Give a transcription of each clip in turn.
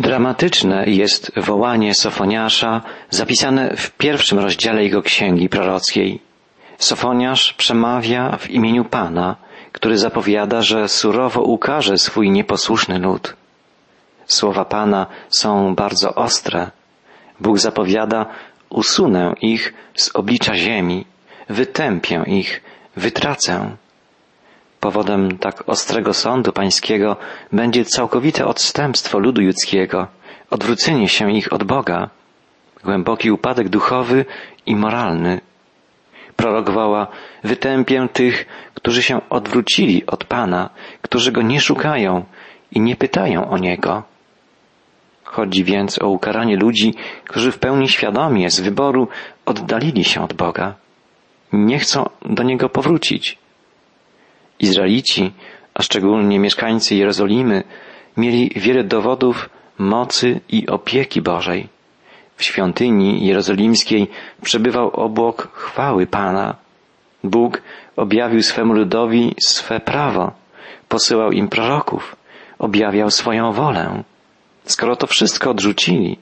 Dramatyczne jest wołanie Sofoniasza zapisane w pierwszym rozdziale jego księgi prorockiej. Sofoniasz przemawia w imieniu Pana, który zapowiada, że surowo ukaże swój nieposłuszny lud. Słowa Pana są bardzo ostre. Bóg zapowiada, usunę ich z oblicza ziemi, wytępię ich, wytracę. Powodem tak ostrego sądu pańskiego będzie całkowite odstępstwo ludu judzkiego, odwrócenie się ich od Boga, głęboki upadek duchowy i moralny. Prorok woła, wytępię tych, którzy się odwrócili od Pana, którzy Go nie szukają i nie pytają o Niego. Chodzi więc o ukaranie ludzi, którzy w pełni świadomie z wyboru oddalili się od Boga. Nie chcą do Niego powrócić. Izraelici, a szczególnie mieszkańcy Jerozolimy, mieli wiele dowodów mocy i opieki Bożej. W świątyni jerozolimskiej przebywał obłok chwały Pana. Bóg objawił swemu ludowi swe prawo, posyłał im proroków, objawiał swoją wolę. Skoro to wszystko odrzucili,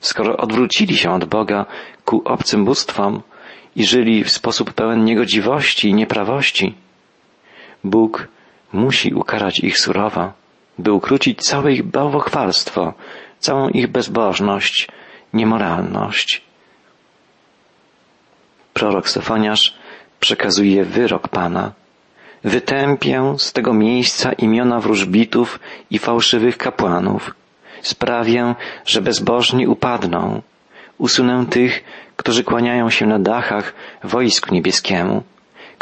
skoro odwrócili się od Boga ku obcym bóstwom i żyli w sposób pełen niegodziwości i nieprawości, Bóg musi ukarać ich surowo, by ukrócić całe ich bałwochwalstwo, całą ich bezbożność, niemoralność. Prorok Stefaniasz przekazuje wyrok Pana. Wytępię z tego miejsca imiona wróżbitów i fałszywych kapłanów. Sprawię, że bezbożni upadną. Usunę tych, którzy kłaniają się na dachach wojsku niebieskiemu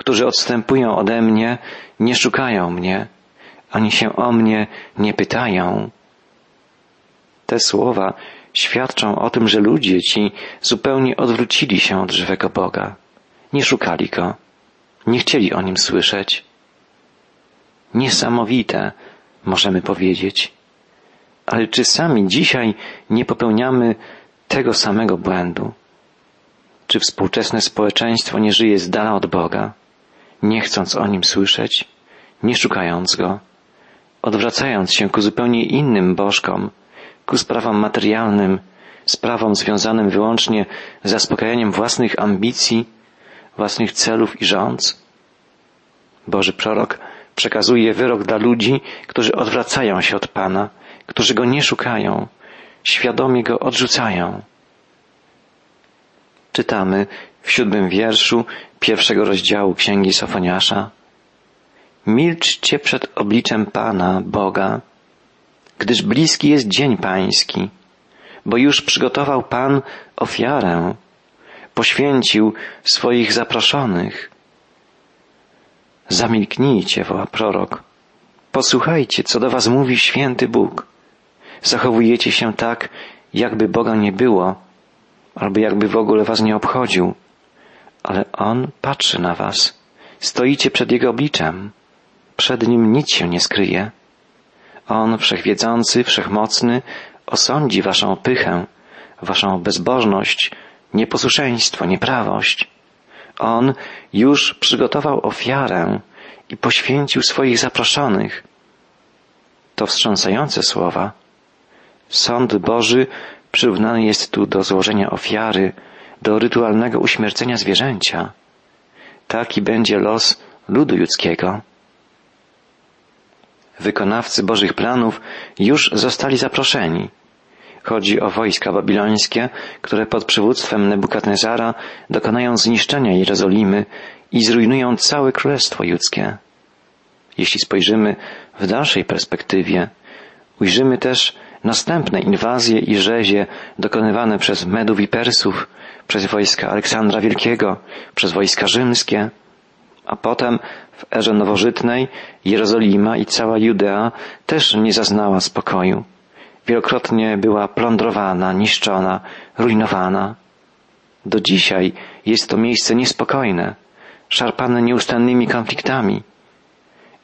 którzy odstępują ode mnie, nie szukają mnie, ani się o mnie nie pytają. Te słowa świadczą o tym, że ludzie ci zupełnie odwrócili się od żywego Boga. Nie szukali Go, nie chcieli o Nim słyszeć. Niesamowite, możemy powiedzieć. Ale czy sami dzisiaj nie popełniamy tego samego błędu? Czy współczesne społeczeństwo nie żyje z dala od Boga? Nie chcąc o nim słyszeć, nie szukając go, odwracając się ku zupełnie innym bożkom, ku sprawom materialnym, sprawom związanym wyłącznie z zaspokajaniem własnych ambicji, własnych celów i rządz? Boży prorok przekazuje wyrok dla ludzi, którzy odwracają się od Pana, którzy Go nie szukają, świadomie Go odrzucają. Czytamy w siódmym wierszu pierwszego rozdziału Księgi Sofoniasza. Milczcie przed obliczem Pana, Boga, gdyż bliski jest dzień Pański, bo już przygotował Pan ofiarę, poświęcił swoich zaproszonych. Zamilknijcie, woła prorok. Posłuchajcie, co do was mówi święty Bóg. Zachowujecie się tak, jakby Boga nie było, albo jakby w ogóle was nie obchodził ale On patrzy na was. Stoicie przed Jego obliczem. Przed Nim nic się nie skryje. On, wszechwiedzący, wszechmocny, osądzi waszą pychę, waszą bezbożność, nieposłuszeństwo, nieprawość. On już przygotował ofiarę i poświęcił swoich zaproszonych. To wstrząsające słowa. Sąd Boży przyrównany jest tu do złożenia ofiary, do rytualnego uśmiercenia zwierzęcia. Taki będzie los ludu ludzkiego. Wykonawcy Bożych planów już zostali zaproszeni. Chodzi o wojska babilońskie, które pod przywództwem Nebukadnezara dokonają zniszczenia Jerozolimy i zrujnują całe królestwo judzkie. Jeśli spojrzymy w dalszej perspektywie, ujrzymy też następne inwazje i rzezie dokonywane przez Medów i Persów, przez wojska Aleksandra Wielkiego, przez wojska rzymskie, a potem w erze nowożytnej Jerozolima i cała Judea też nie zaznała spokoju. Wielokrotnie była plądrowana, niszczona, rujnowana. Do dzisiaj jest to miejsce niespokojne, szarpane nieustannymi konfliktami.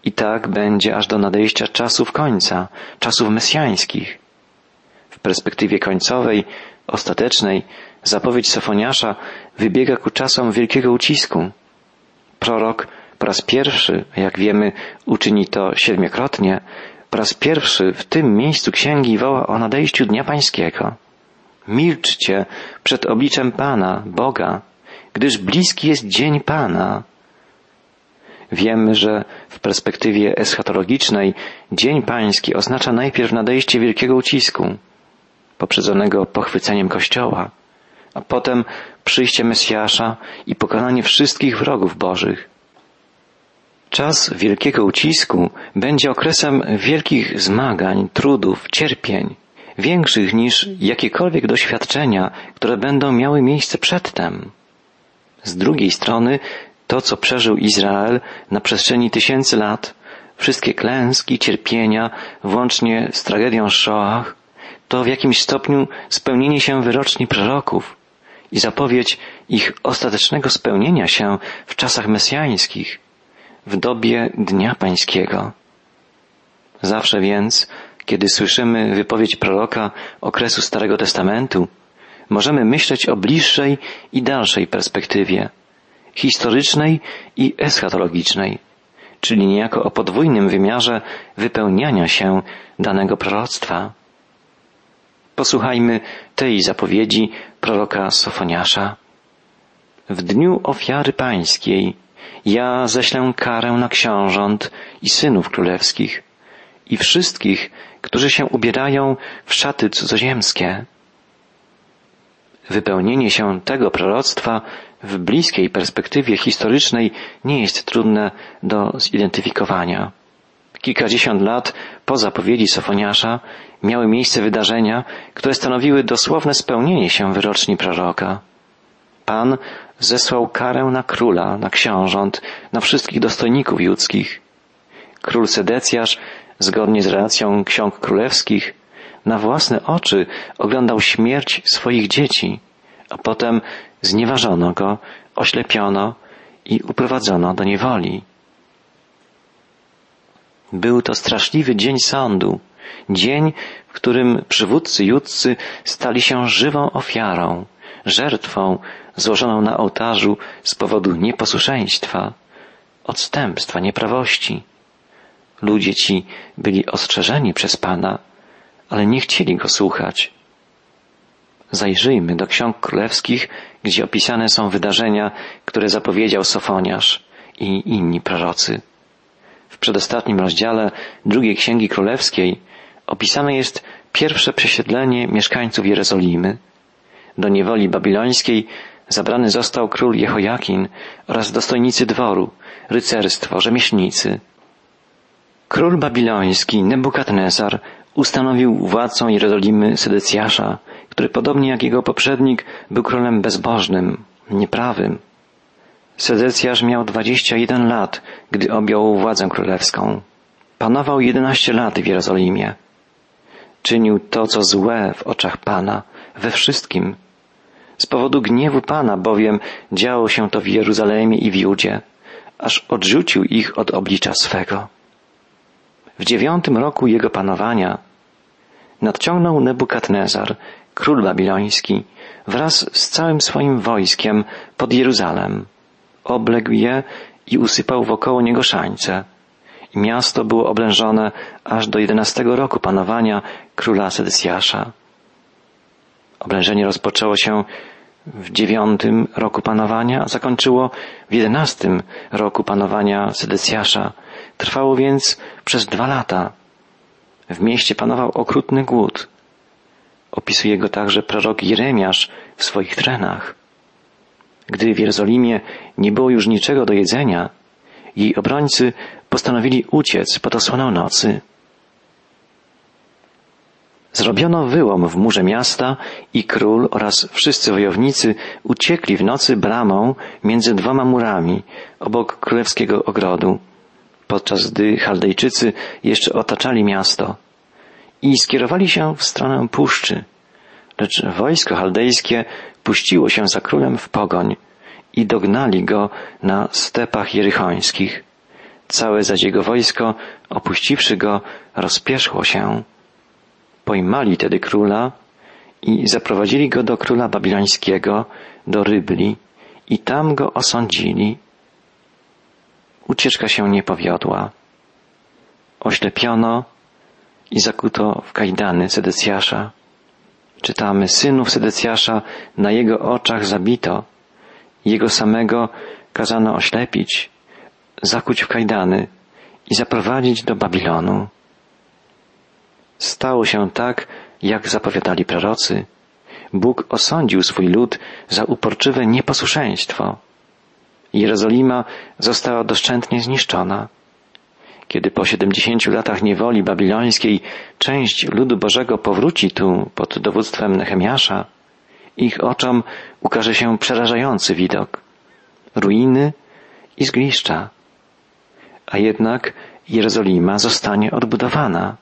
I tak będzie aż do nadejścia czasów końca, czasów mesjańskich. W perspektywie końcowej, ostatecznej, Zapowiedź Sofoniasza wybiega ku czasom wielkiego ucisku. Prorok po raz pierwszy, jak wiemy, uczyni to siedmiokrotnie, po raz pierwszy w tym miejscu księgi woła o nadejściu Dnia Pańskiego. Milczcie przed obliczem Pana, Boga, gdyż bliski jest dzień Pana. Wiemy, że w perspektywie eschatologicznej Dzień Pański oznacza najpierw nadejście wielkiego ucisku, poprzedzonego pochwyceniem Kościoła, a potem przyjście Mesjasza i pokonanie wszystkich wrogów Bożych. Czas wielkiego ucisku będzie okresem wielkich zmagań, trudów, cierpień, większych niż jakiekolwiek doświadczenia, które będą miały miejsce przedtem. Z drugiej strony, to co przeżył Izrael na przestrzeni tysięcy lat, wszystkie klęski, cierpienia, włącznie z tragedią Shoah, to w jakimś stopniu spełnienie się wyroczni proroków i zapowiedź ich ostatecznego spełnienia się w czasach mesjańskich, w dobie Dnia Pańskiego. Zawsze więc, kiedy słyszymy wypowiedź proroka okresu Starego Testamentu, możemy myśleć o bliższej i dalszej perspektywie, historycznej i eschatologicznej, czyli niejako o podwójnym wymiarze wypełniania się danego proroctwa. Posłuchajmy tej zapowiedzi proroka Sofoniasza. W dniu ofiary pańskiej ja ześlę karę na książąt i synów królewskich i wszystkich, którzy się ubierają w szaty cudzoziemskie. Wypełnienie się tego proroctwa w bliskiej perspektywie historycznej nie jest trudne do zidentyfikowania. Kilkadziesiąt lat po zapowiedzi Sofoniasza miały miejsce wydarzenia, które stanowiły dosłowne spełnienie się wyroczni proroka. Pan zesłał karę na króla, na książąt, na wszystkich dostojników judzkich. Król Sedecjasz, zgodnie z relacją ksiąg królewskich, na własne oczy oglądał śmierć swoich dzieci, a potem znieważono go, oślepiono i uprowadzono do niewoli. Był to straszliwy dzień sądu, dzień, w którym przywódcy judzcy stali się żywą ofiarą, żertwą złożoną na ołtarzu z powodu nieposłuszeństwa, odstępstwa, nieprawości. Ludzie ci byli ostrzeżeni przez Pana, ale nie chcieli go słuchać. Zajrzyjmy do ksiąg królewskich, gdzie opisane są wydarzenia, które zapowiedział Sofoniarz i inni prorocy. W przedostatnim rozdziale drugiej Księgi Królewskiej opisane jest pierwsze przesiedlenie mieszkańców Jerozolimy. Do niewoli babilońskiej zabrany został król Jehojakin oraz dostojnicy dworu, rycerstwo, rzemieślnicy. Król babiloński Nebukadnezar ustanowił władcą Jerozolimy Sedecjasza, który podobnie jak jego poprzednik był królem bezbożnym, nieprawym. Sedecjasz miał dwadzieścia jeden lat, gdy objął władzę królewską. Panował jedenaście lat w Jerozolimie. Czynił to, co złe w oczach Pana, we wszystkim. Z powodu gniewu Pana bowiem działo się to w Jeruzalemie i w Judzie, aż odrzucił ich od oblicza swego. W dziewiątym roku jego panowania nadciągnął Nebukadnezar, król babiloński, wraz z całym swoim wojskiem pod Jeruzalem. Obległ je i usypał wokoło niego szańce. I miasto było oblężone aż do jedenastego roku panowania króla Sedesjasza. Oblężenie rozpoczęło się w dziewiątym roku panowania, a zakończyło w jedenastym roku panowania Sedesjasza. Trwało więc przez dwa lata. W mieście panował okrutny głód. Opisuje go także prorok Jeremiasz w swoich trenach. Gdy w Jerozolimie nie było już niczego do jedzenia, jej obrońcy postanowili uciec pod osłoną nocy. Zrobiono wyłom w murze miasta i król oraz wszyscy wojownicy uciekli w nocy bramą między dwoma murami obok królewskiego ogrodu, podczas gdy Chaldejczycy jeszcze otaczali miasto i skierowali się w stronę puszczy. Lecz wojsko chaldejskie puściło się za królem w pogoń i dognali go na stepach jerychońskich. Całe zaś jego wojsko, opuściwszy go, rozpieszło się. Pojmali tedy króla i zaprowadzili go do króla babilońskiego, do Rybli i tam go osądzili. Ucieczka się nie powiodła. Oślepiono, i zakuto w kajdany Sedecjasza. Czytamy, synów Sedecjasza na jego oczach zabito, jego samego kazano oślepić, zakuć w kajdany i zaprowadzić do Babilonu. Stało się tak, jak zapowiadali prorocy. Bóg osądził swój lud za uporczywe nieposłuszeństwo. Jerozolima została doszczętnie zniszczona. Kiedy po siedemdziesięciu latach niewoli babilońskiej część ludu Bożego powróci tu pod dowództwem Nehemiasza, ich oczom ukaże się przerażający widok. Ruiny i zgliszcza. A jednak Jerozolima zostanie odbudowana.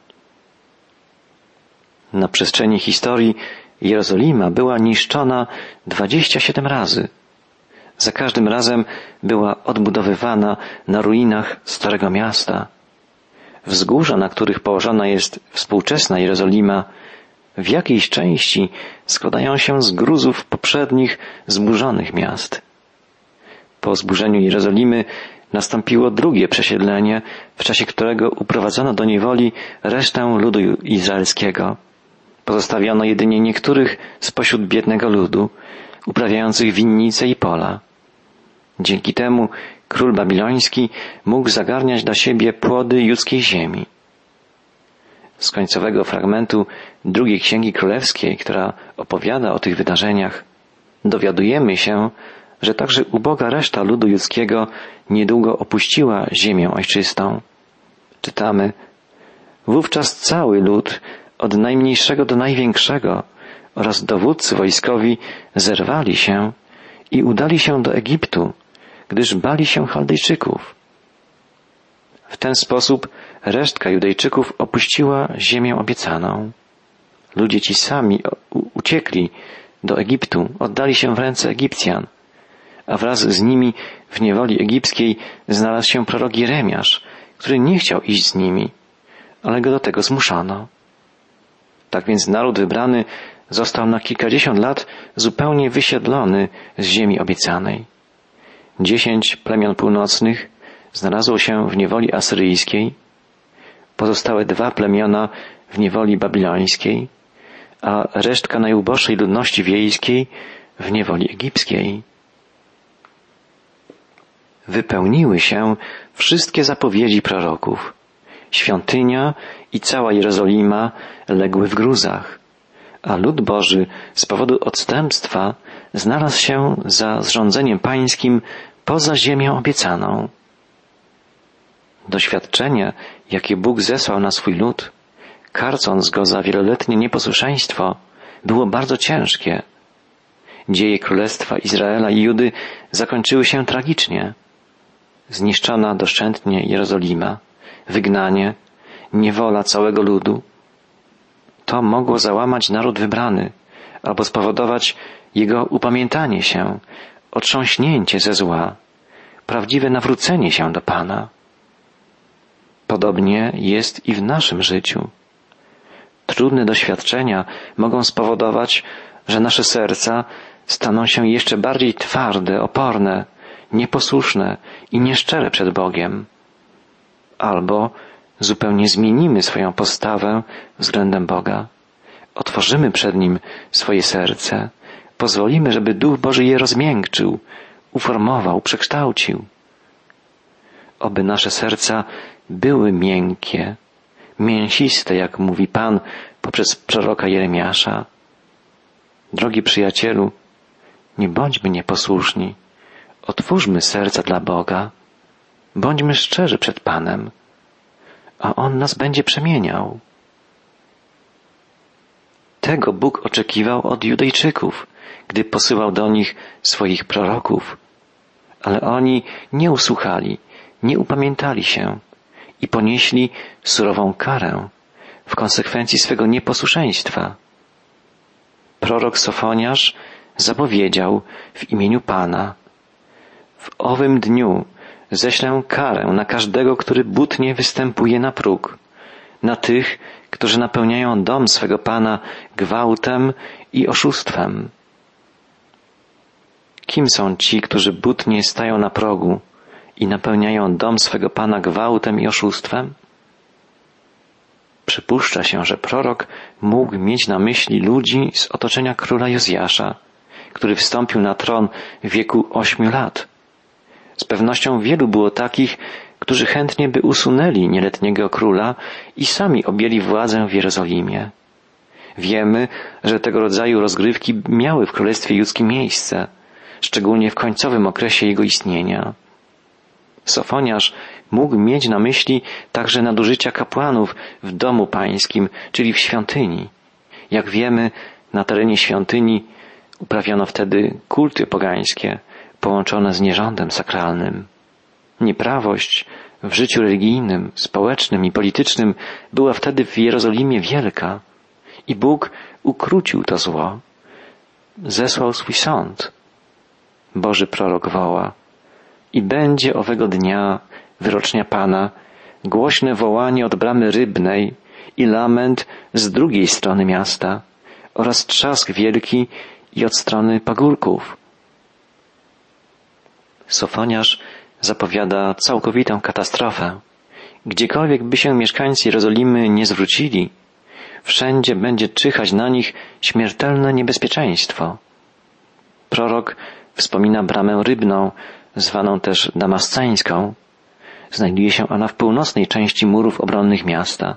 Na przestrzeni historii Jerozolima była niszczona 27 razy. Za każdym razem była odbudowywana na ruinach Starego Miasta. Wzgórza, na których położona jest współczesna Jerozolima, w jakiejś części składają się z gruzów poprzednich zburzonych miast. Po zburzeniu Jerozolimy nastąpiło drugie przesiedlenie, w czasie którego uprowadzono do niewoli resztę ludu izraelskiego. Pozostawiono jedynie niektórych spośród biednego ludu, uprawiających winnice i pola. Dzięki temu król babiloński mógł zagarniać dla siebie płody judzkiej ziemi. Z końcowego fragmentu drugiej księgi królewskiej, która opowiada o tych wydarzeniach, dowiadujemy się, że także uboga reszta ludu judzkiego niedługo opuściła ziemię ojczystą. Czytamy, wówczas cały lud od najmniejszego do największego oraz dowódcy wojskowi zerwali się i udali się do Egiptu, gdyż bali się Chaldejczyków. W ten sposób resztka Judejczyków opuściła ziemię obiecaną. Ludzie ci sami uciekli do Egiptu, oddali się w ręce Egipcjan, a wraz z nimi w niewoli egipskiej znalazł się prorok Jeremiasz, który nie chciał iść z nimi, ale go do tego zmuszano. Tak więc naród wybrany został na kilkadziesiąt lat zupełnie wysiedlony z ziemi obiecanej. Dziesięć plemion północnych znalazło się w niewoli asyryjskiej, pozostałe dwa plemiona w niewoli babilońskiej, a resztka najuboższej ludności wiejskiej w niewoli egipskiej. Wypełniły się wszystkie zapowiedzi proroków. Świątynia i cała Jerozolima legły w gruzach, a lud Boży z powodu odstępstwa znalazł się za zrządzeniem pańskim poza ziemią obiecaną. Doświadczenie, jakie Bóg zesłał na swój lud, karcąc go za wieloletnie nieposłuszeństwo, było bardzo ciężkie. Dzieje Królestwa Izraela i Judy zakończyły się tragicznie. Zniszczona doszczętnie Jerozolima, wygnanie, niewola całego ludu. To mogło załamać naród wybrany albo spowodować jego upamiętanie się, otrząśnięcie ze zła, prawdziwe nawrócenie się do Pana. Podobnie jest i w naszym życiu. Trudne doświadczenia mogą spowodować, że nasze serca staną się jeszcze bardziej twarde, oporne, nieposłuszne i nieszczere przed Bogiem. Albo zupełnie zmienimy swoją postawę względem Boga. Otworzymy przed Nim swoje serce, pozwolimy, żeby Duch Boży je rozmiękczył, uformował, przekształcił. Oby nasze serca były miękkie, mięsiste, jak mówi Pan poprzez proroka Jeremiasza. Drogi przyjacielu, nie bądźmy nieposłuszni, otwórzmy serca dla Boga, bądźmy szczerzy przed Panem, a On nas będzie przemieniał. Tego Bóg oczekiwał od Judejczyków, gdy posyłał do nich swoich proroków. Ale oni nie usłuchali, nie upamiętali się i ponieśli surową karę w konsekwencji swego nieposłuszeństwa. Prorok Sofoniarz zapowiedział w imieniu Pana w owym dniu ześlę karę na każdego, który butnie występuje na próg, na tych, którzy napełniają dom swego Pana gwałtem i oszustwem. Kim są ci, którzy butnie stają na progu i napełniają dom swego Pana gwałtem i oszustwem? Przypuszcza się, że prorok mógł mieć na myśli ludzi z otoczenia króla Jozjasza, który wstąpił na tron w wieku ośmiu lat. Z pewnością wielu było takich, którzy chętnie by usunęli nieletniego króla i sami objęli władzę w Jerozolimie. Wiemy, że tego rodzaju rozgrywki miały w Królestwie Judzkim miejsce, szczególnie w końcowym okresie jego istnienia. Sofoniarz mógł mieć na myśli także nadużycia kapłanów w domu pańskim, czyli w świątyni. Jak wiemy, na terenie świątyni uprawiano wtedy kulty pogańskie, połączone z nierządem sakralnym. Nieprawość w życiu religijnym, społecznym i politycznym była wtedy w Jerozolimie wielka i Bóg ukrócił to zło. Zesłał swój sąd. Boży prorok woła i będzie owego dnia wyrocznia Pana głośne wołanie od bramy rybnej i lament z drugiej strony miasta oraz trzask wielki i od strony pagórków. Sofoniarz zapowiada całkowitą katastrofę. Gdziekolwiek by się mieszkańcy Jerozolimy nie zwrócili, wszędzie będzie czyhać na nich śmiertelne niebezpieczeństwo. Prorok wspomina bramę rybną, zwaną też damasceńską. Znajduje się ona w północnej części murów obronnych miasta.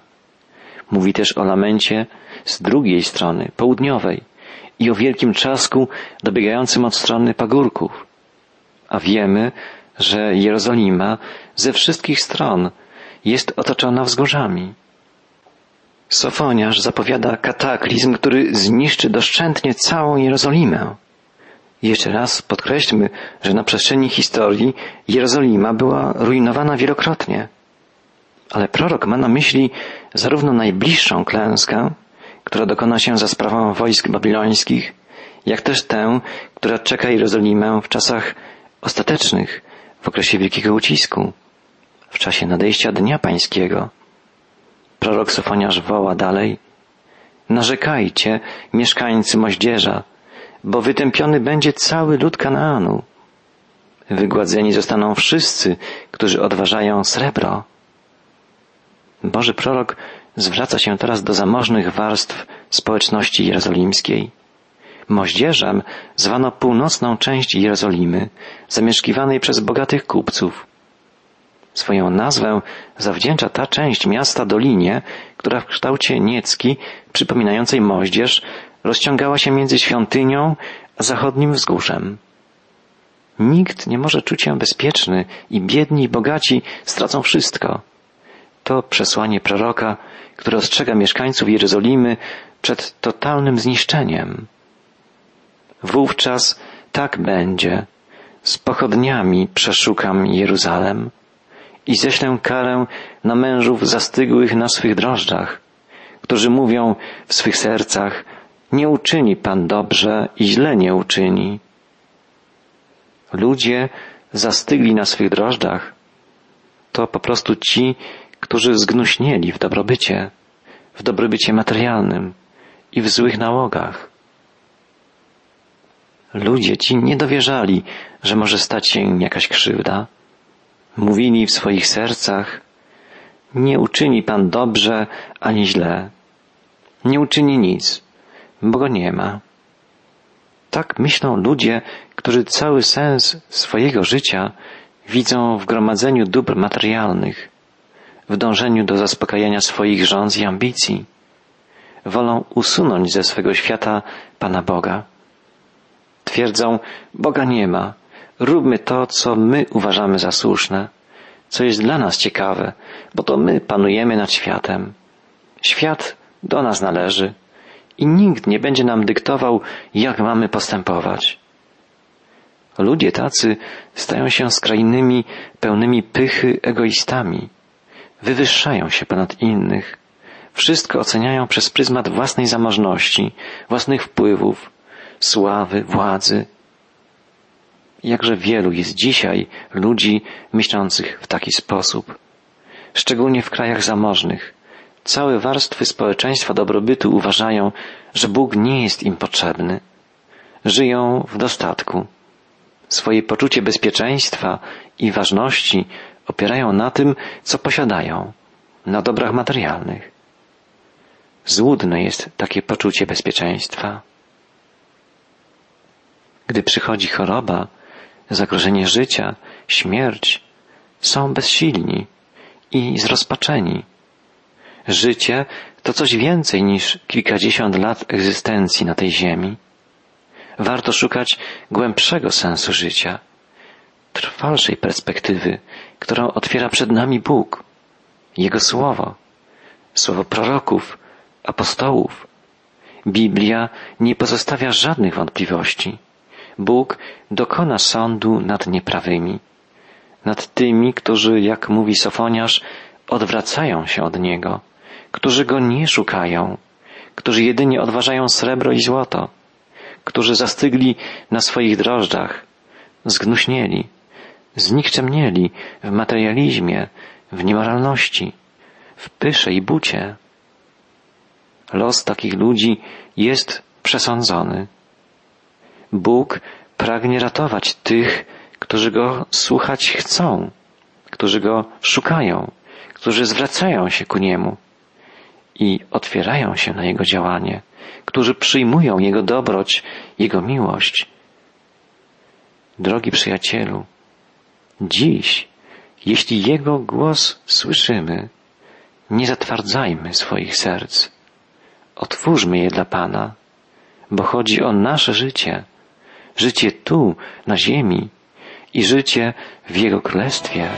Mówi też o lamencie z drugiej strony, południowej i o wielkim trzasku dobiegającym od strony pagórków. A wiemy, że Jerozolima ze wszystkich stron jest otoczona wzgórzami. Sofoniarz zapowiada kataklizm, który zniszczy doszczętnie całą Jerozolimę. Jeszcze raz podkreślmy, że na przestrzeni historii Jerozolima była rujnowana wielokrotnie. Ale prorok ma na myśli zarówno najbliższą klęskę, która dokona się za sprawą wojsk babilońskich, jak też tę, która czeka Jerozolimę w czasach ostatecznych, w okresie wielkiego ucisku, w czasie nadejścia Dnia Pańskiego. Prorok Sofoniarz woła dalej, narzekajcie, mieszkańcy moździerza, bo wytępiony będzie cały lud Kanaanu. Wygładzeni zostaną wszyscy, którzy odważają srebro. Boży prorok zwraca się teraz do zamożnych warstw społeczności jerozolimskiej. Moździerzem zwano północną część Jerozolimy, zamieszkiwanej przez bogatych kupców. Swoją nazwę zawdzięcza ta część miasta dolinie, która w kształcie niecki, przypominającej moździerz, rozciągała się między świątynią a zachodnim wzgórzem. Nikt nie może czuć się bezpieczny i biedni i bogaci stracą wszystko. To przesłanie proroka, które ostrzega mieszkańców Jerozolimy przed totalnym zniszczeniem. Wówczas tak będzie. Z pochodniami przeszukam Jeruzalem i ześlę karę na mężów zastygłych na swych drożdżach, którzy mówią w swych sercach, nie uczyni Pan dobrze i źle nie uczyni. Ludzie zastygli na swych drożdżach to po prostu ci, którzy zgnuśnieli w dobrobycie, w dobrobycie materialnym i w złych nałogach. Ludzie ci nie dowierzali, że może stać się im jakaś krzywda. Mówili w swoich sercach, nie uczyni Pan dobrze ani źle. Nie uczyni nic, bo go nie ma. Tak myślą ludzie, którzy cały sens swojego życia widzą w gromadzeniu dóbr materialnych, w dążeniu do zaspokajania swoich rząd i ambicji. Wolą usunąć ze swego świata Pana Boga. Twierdzą, Boga nie ma. Róbmy to, co my uważamy za słuszne, co jest dla nas ciekawe, bo to my panujemy nad światem. Świat do nas należy i nikt nie będzie nam dyktował, jak mamy postępować. Ludzie tacy stają się skrajnymi, pełnymi pychy egoistami. Wywyższają się ponad innych. Wszystko oceniają przez pryzmat własnej zamożności, własnych wpływów, sławy, władzy. Jakże wielu jest dzisiaj ludzi myślących w taki sposób, szczególnie w krajach zamożnych. Całe warstwy społeczeństwa dobrobytu uważają, że Bóg nie jest im potrzebny. Żyją w dostatku. Swoje poczucie bezpieczeństwa i ważności opierają na tym, co posiadają, na dobrach materialnych. Złudne jest takie poczucie bezpieczeństwa. Gdy przychodzi choroba, zagrożenie życia, śmierć, są bezsilni i zrozpaczeni. Życie to coś więcej niż kilkadziesiąt lat egzystencji na tej ziemi. Warto szukać głębszego sensu życia, trwalszej perspektywy, którą otwiera przed nami Bóg, Jego Słowo, Słowo proroków, apostołów. Biblia nie pozostawia żadnych wątpliwości. Bóg dokona sądu nad nieprawymi, nad tymi, którzy, jak mówi Sofoniarz, odwracają się od Niego, którzy Go nie szukają, którzy jedynie odważają srebro i złoto, którzy zastygli na swoich drożdżach, zgnuśnieli, znikczemnieli w materializmie, w niemoralności, w pysze i bucie. Los takich ludzi jest przesądzony. Bóg pragnie ratować tych, którzy Go słuchać chcą, którzy Go szukają, którzy zwracają się ku Niemu i otwierają się na Jego działanie, którzy przyjmują Jego dobroć, Jego miłość. Drogi przyjacielu, dziś, jeśli Jego głos słyszymy, nie zatwardzajmy swoich serc. Otwórzmy je dla Pana, bo chodzi o nasze życie, życie tu, na ziemi i życie w Jego Królestwie.